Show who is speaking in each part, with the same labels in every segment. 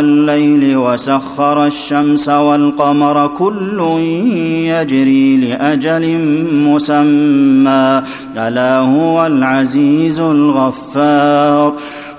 Speaker 1: الليل وسخر الشمس والقمر كل يجري لأجل مسمى. ألا هو العزيز الغفار.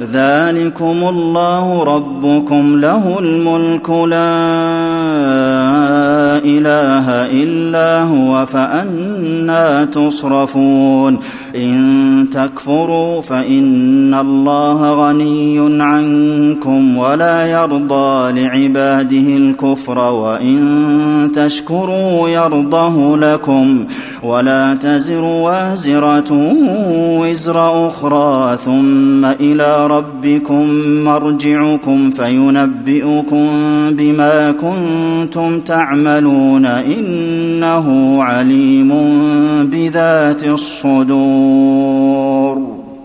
Speaker 1: ذلكم الله ربكم له الملك لا إله إلا هو فأنا تصرفون. إن تكفروا فإن الله غني عنكم ولا يرضى لعباده الكفر وإن تشكروا يرضه لكم ولا تزر وازرة وزر أخرى ثم إلى ربكم مرجعكم فينبئكم بما كنتم تعملون. إنه عليم بذات الصدور.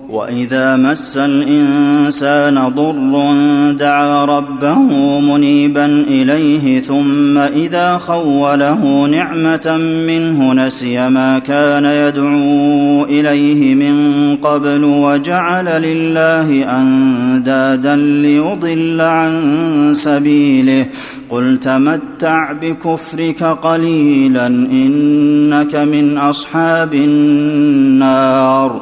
Speaker 1: وإذا مس الإنسان ضر دعا ربه منيبا إليه ثم إذا خوله نعمة منه نسي ما كان يدعو إليه من قبل وجعل لله أندادا ليضل عن سبيله. قل تمتع بكفرك قليلا إنك من أصحاب النار.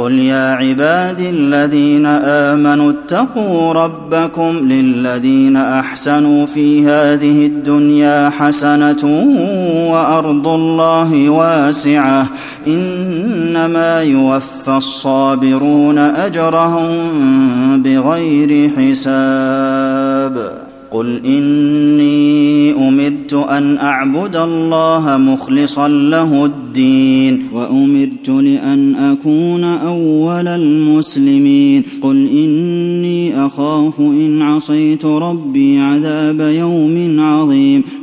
Speaker 1: قل يا عبادي الذين امنوا اتقوا ربكم للذين احسنوا في هذه الدنيا حسنه وارض الله واسعه انما يوفى الصابرون اجرهم بغير حساب قل إني أمرت أن أعبد الله مخلصا له الدين وأمرت لأن أكون أول المسلمين. قل إني أخاف إن عصيت ربي عذاب يوم عظيم.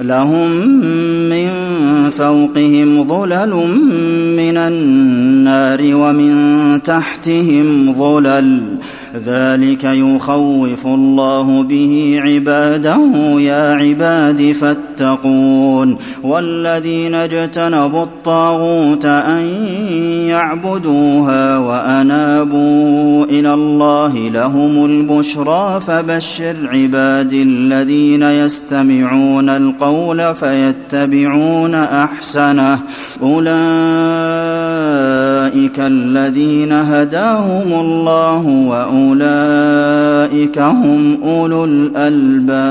Speaker 1: لهم من فوقهم ظلل من النار ومن تحتهم ظلل ذلك يخوف الله به عباده يا عباد فاتقون. والذين اجتنبوا الطاغوت أن يعبدوها وأنابوا إلى الله لهم البشرى فبشر عبادي الذين يستمعون القول فيتبعون أحسنه. اولئك الذين هداهم الله واولئك هم اولو الالباب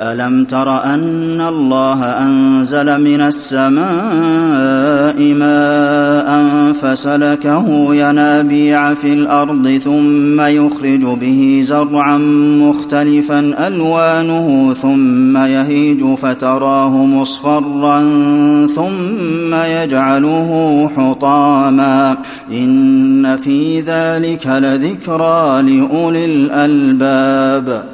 Speaker 1: ألم تر أن الله أنزل من السماء ماء فسلكه ينابيع في الأرض ثم يخرج به زرعا مختلفا ألوانه ثم يهيج فتراه مصفرا ثم يجعله حطاما إن في ذلك لذكرى لأولي الألباب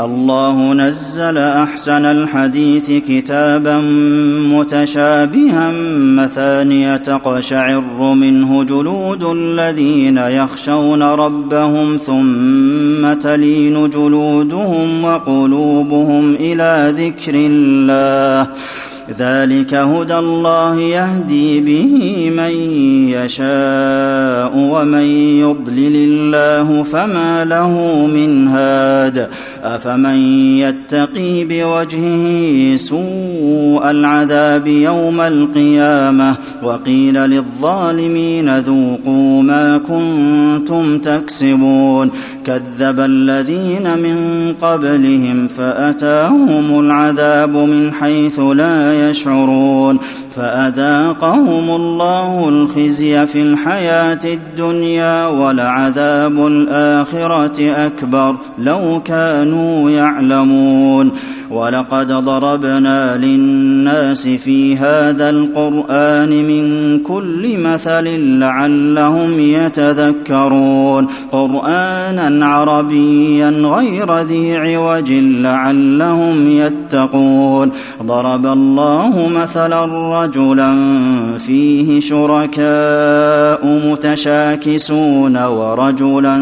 Speaker 1: الله نزل أحسن الحديث كتابا متشابها مثانيه تقشعر منه جلود الذين يخشون ربهم ثم تلين جلودهم وقلوبهم إلى ذكر الله. ذلك هدى الله يهدي به من يشاء ومن يضلل الله فما له من هاد. أفمن يتقي بوجهه سوء العذاب يوم القيامة وقيل للظالمين ذوقوا ما كنتم تكسبون كذب الذين من قبلهم فأتاهم العذاب من حيث لا يشعرون فأذاقهم الله الخزي في الحياة الدنيا ولعذاب الآخرة أكبر لو كانوا يعلمون. ولقد ضربنا للناس في هذا القرآن من كل مثل لعلهم يتذكرون. قرآنا عربيا غير ذي عوج لعلهم يتقون ضرب الله مثلا رجلا فيه شركاء متشاكسون ورجلا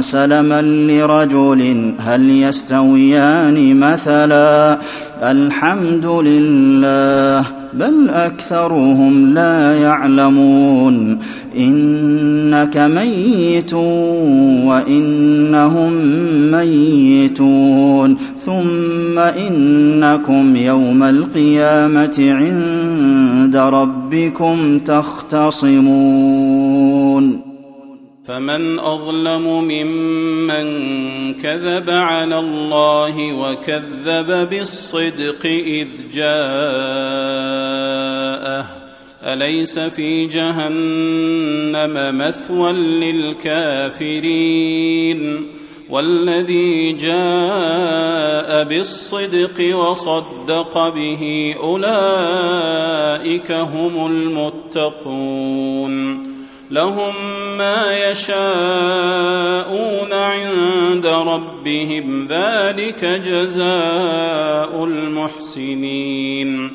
Speaker 1: سلما لرجل. هل يستويان مثلا؟ الحمد لله. بل أكثرهم لا يعلمون إنك ميت وإنهم ميتون ثم إنكم يوم القيامة عند ربكم تختصمون
Speaker 2: فمن أظلم ممن كذب على الله وكذب بالصدق إذ جاءه اليس في جهنم مثوى للكافرين والذي جاء بالصدق وصدق به أولئك هم المتقون لهم ما يشاءون عند ربهم ذلك جزاء المحسنين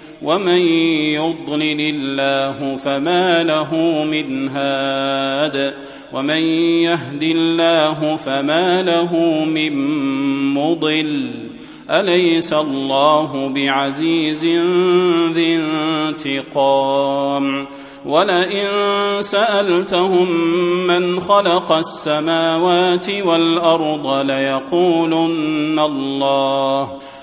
Speaker 2: ومن يضلل الله فما له من هاد ومن يهد الله فما له من مضل اليس الله بعزيز ذي انتقام ولئن سالتهم من خلق السماوات والارض ليقولن الله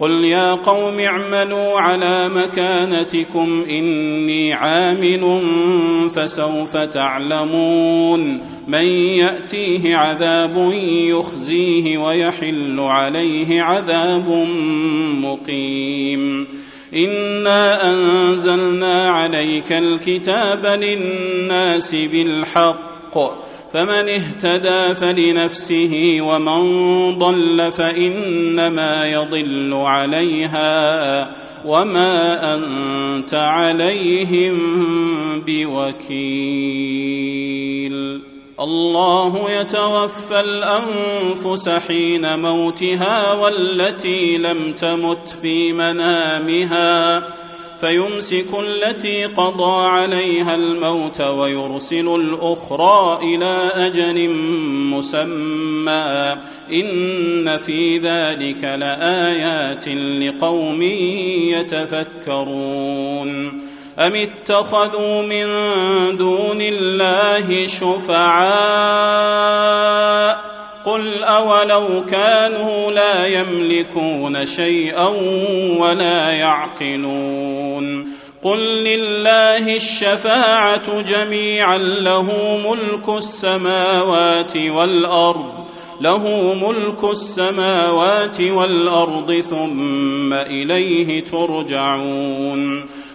Speaker 2: قل يا قوم اعملوا على مكانتكم إني عامل فسوف تعلمون من يأتيه عذاب يخزيه ويحل عليه عذاب مقيم إنا أنزلنا عليك الكتاب للناس بالحق فمن اهتدى فلنفسه ومن ضل فإنما يضل عليها وما أنت عليهم بوكيل. الله يتوفى الأنفس حين موتها والتي لم تمت في منامها فيمسك التي قضى عليها الموت ويرسل الأخرى إلى أجل مسمى. إن في ذلك لآيات لقوم يتفكرون. أم اتخذوا من دون الله شفعاء؟ قل أولو كانوا لا يملكون شيئا ولا يعقلون قل لله الشفاعة جميعا له ملك السماوات والأرض له ملك السماوات والأرض ثم إليه ترجعون.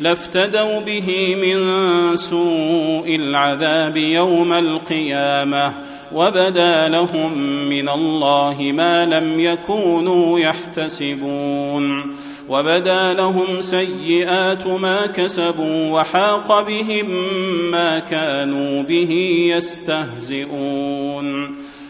Speaker 2: لافتدوا به من سوء العذاب يوم القيامة وبدا لهم من الله ما لم يكونوا يحتسبون وبدا لهم سيئات ما كسبوا وحاق بهم ما كانوا به يستهزئون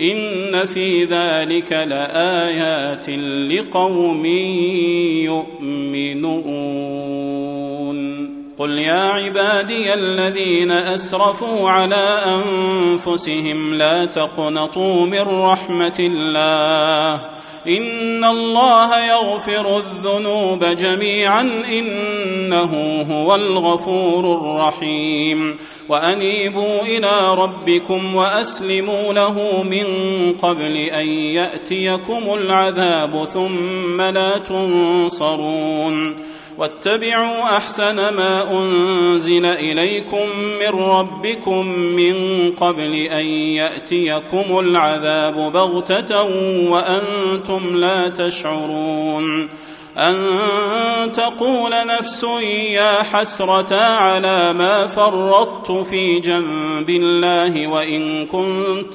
Speaker 2: إن في ذلك لآيات لقوم يؤمنون. قل يا عبادي الذين أسرفوا على أنفسهم لا تقنطوا من رحمة الله. إن الله يغفر الذنوب جميعا إنه هو الغفور الرحيم. وأنيبوا إلى ربكم وأسلموا له من قبل أن يأتيكم العذاب ثم لا تنصرون. واتبعوا أحسن ما أنزل إليكم من ربكم من قبل أن يأتيكم العذاب بغتة وأنتم لا تشعرون أن تقول نفس يا حسرة على ما فرطت في جنب الله وإن كنت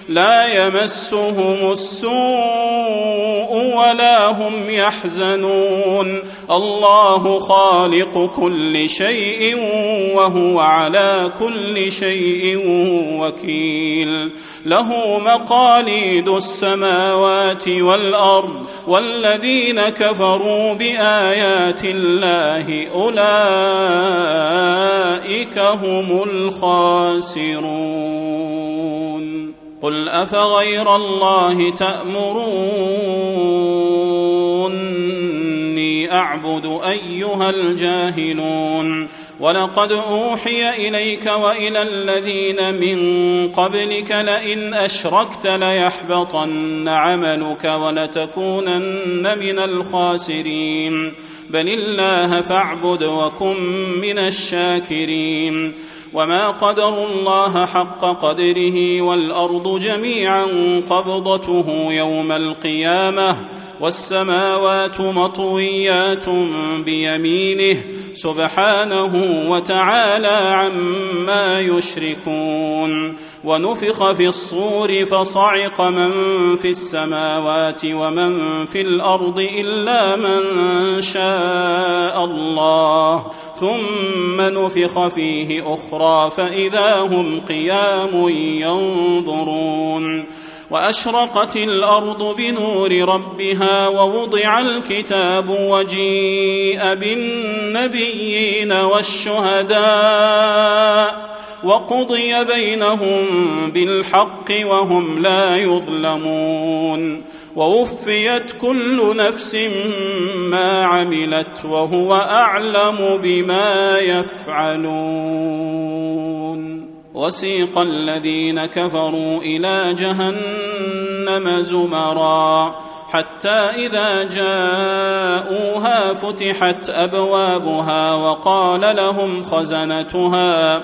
Speaker 2: لا يمسهم السوء ولا هم يحزنون. الله خالق كل شيء وهو على كل شيء وكيل. له مقاليد السماوات والأرض والذين كفروا بآيات الله أولئك هم الخاسرون. قل أفغير الله تأمروني أعبد أيها الجاهلون ولقد أوحي إليك وإلى الذين من قبلك لئن أشركت ليحبطن عملك ولتكونن من الخاسرين بل الله فاعبد وكن من الشاكرين وما قدروا الله حق قدره والارض جميعا قبضته يوم القيامه والسماوات مطويات بيمينه سبحانه وتعالى عما يشركون ونفخ في الصور فصعق من في السماوات ومن في الأرض الا من شاء الله ثم نفخ فيه أخرى فإذا هم قيام ينظرون. وأشرقت الأرض بنور ربها ووضع الكتاب وجيء بالنبيين والشهداء وقضي بينهم بالحق وهم لا يظلمون. ووفيت كل نفس ما عملت وهو أعلم بما يفعلون. وسيق الذين كفروا إلى جهنم زمرا حتى إذا جاءوها فتحت أبوابها وقال لهم خزنتها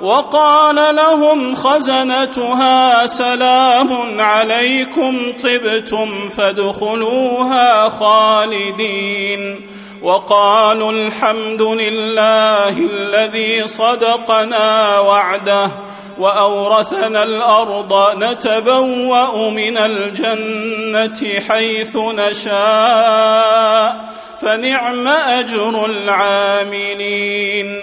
Speaker 2: وقال لهم خزنتها سلام عليكم طبتم فادخلوها خالدين. وقالوا الحمد لله الذي صدقنا وعده وأورثنا الأرض نتبوأ من الجنة حيث نشاء. فنعم أجر العاملين.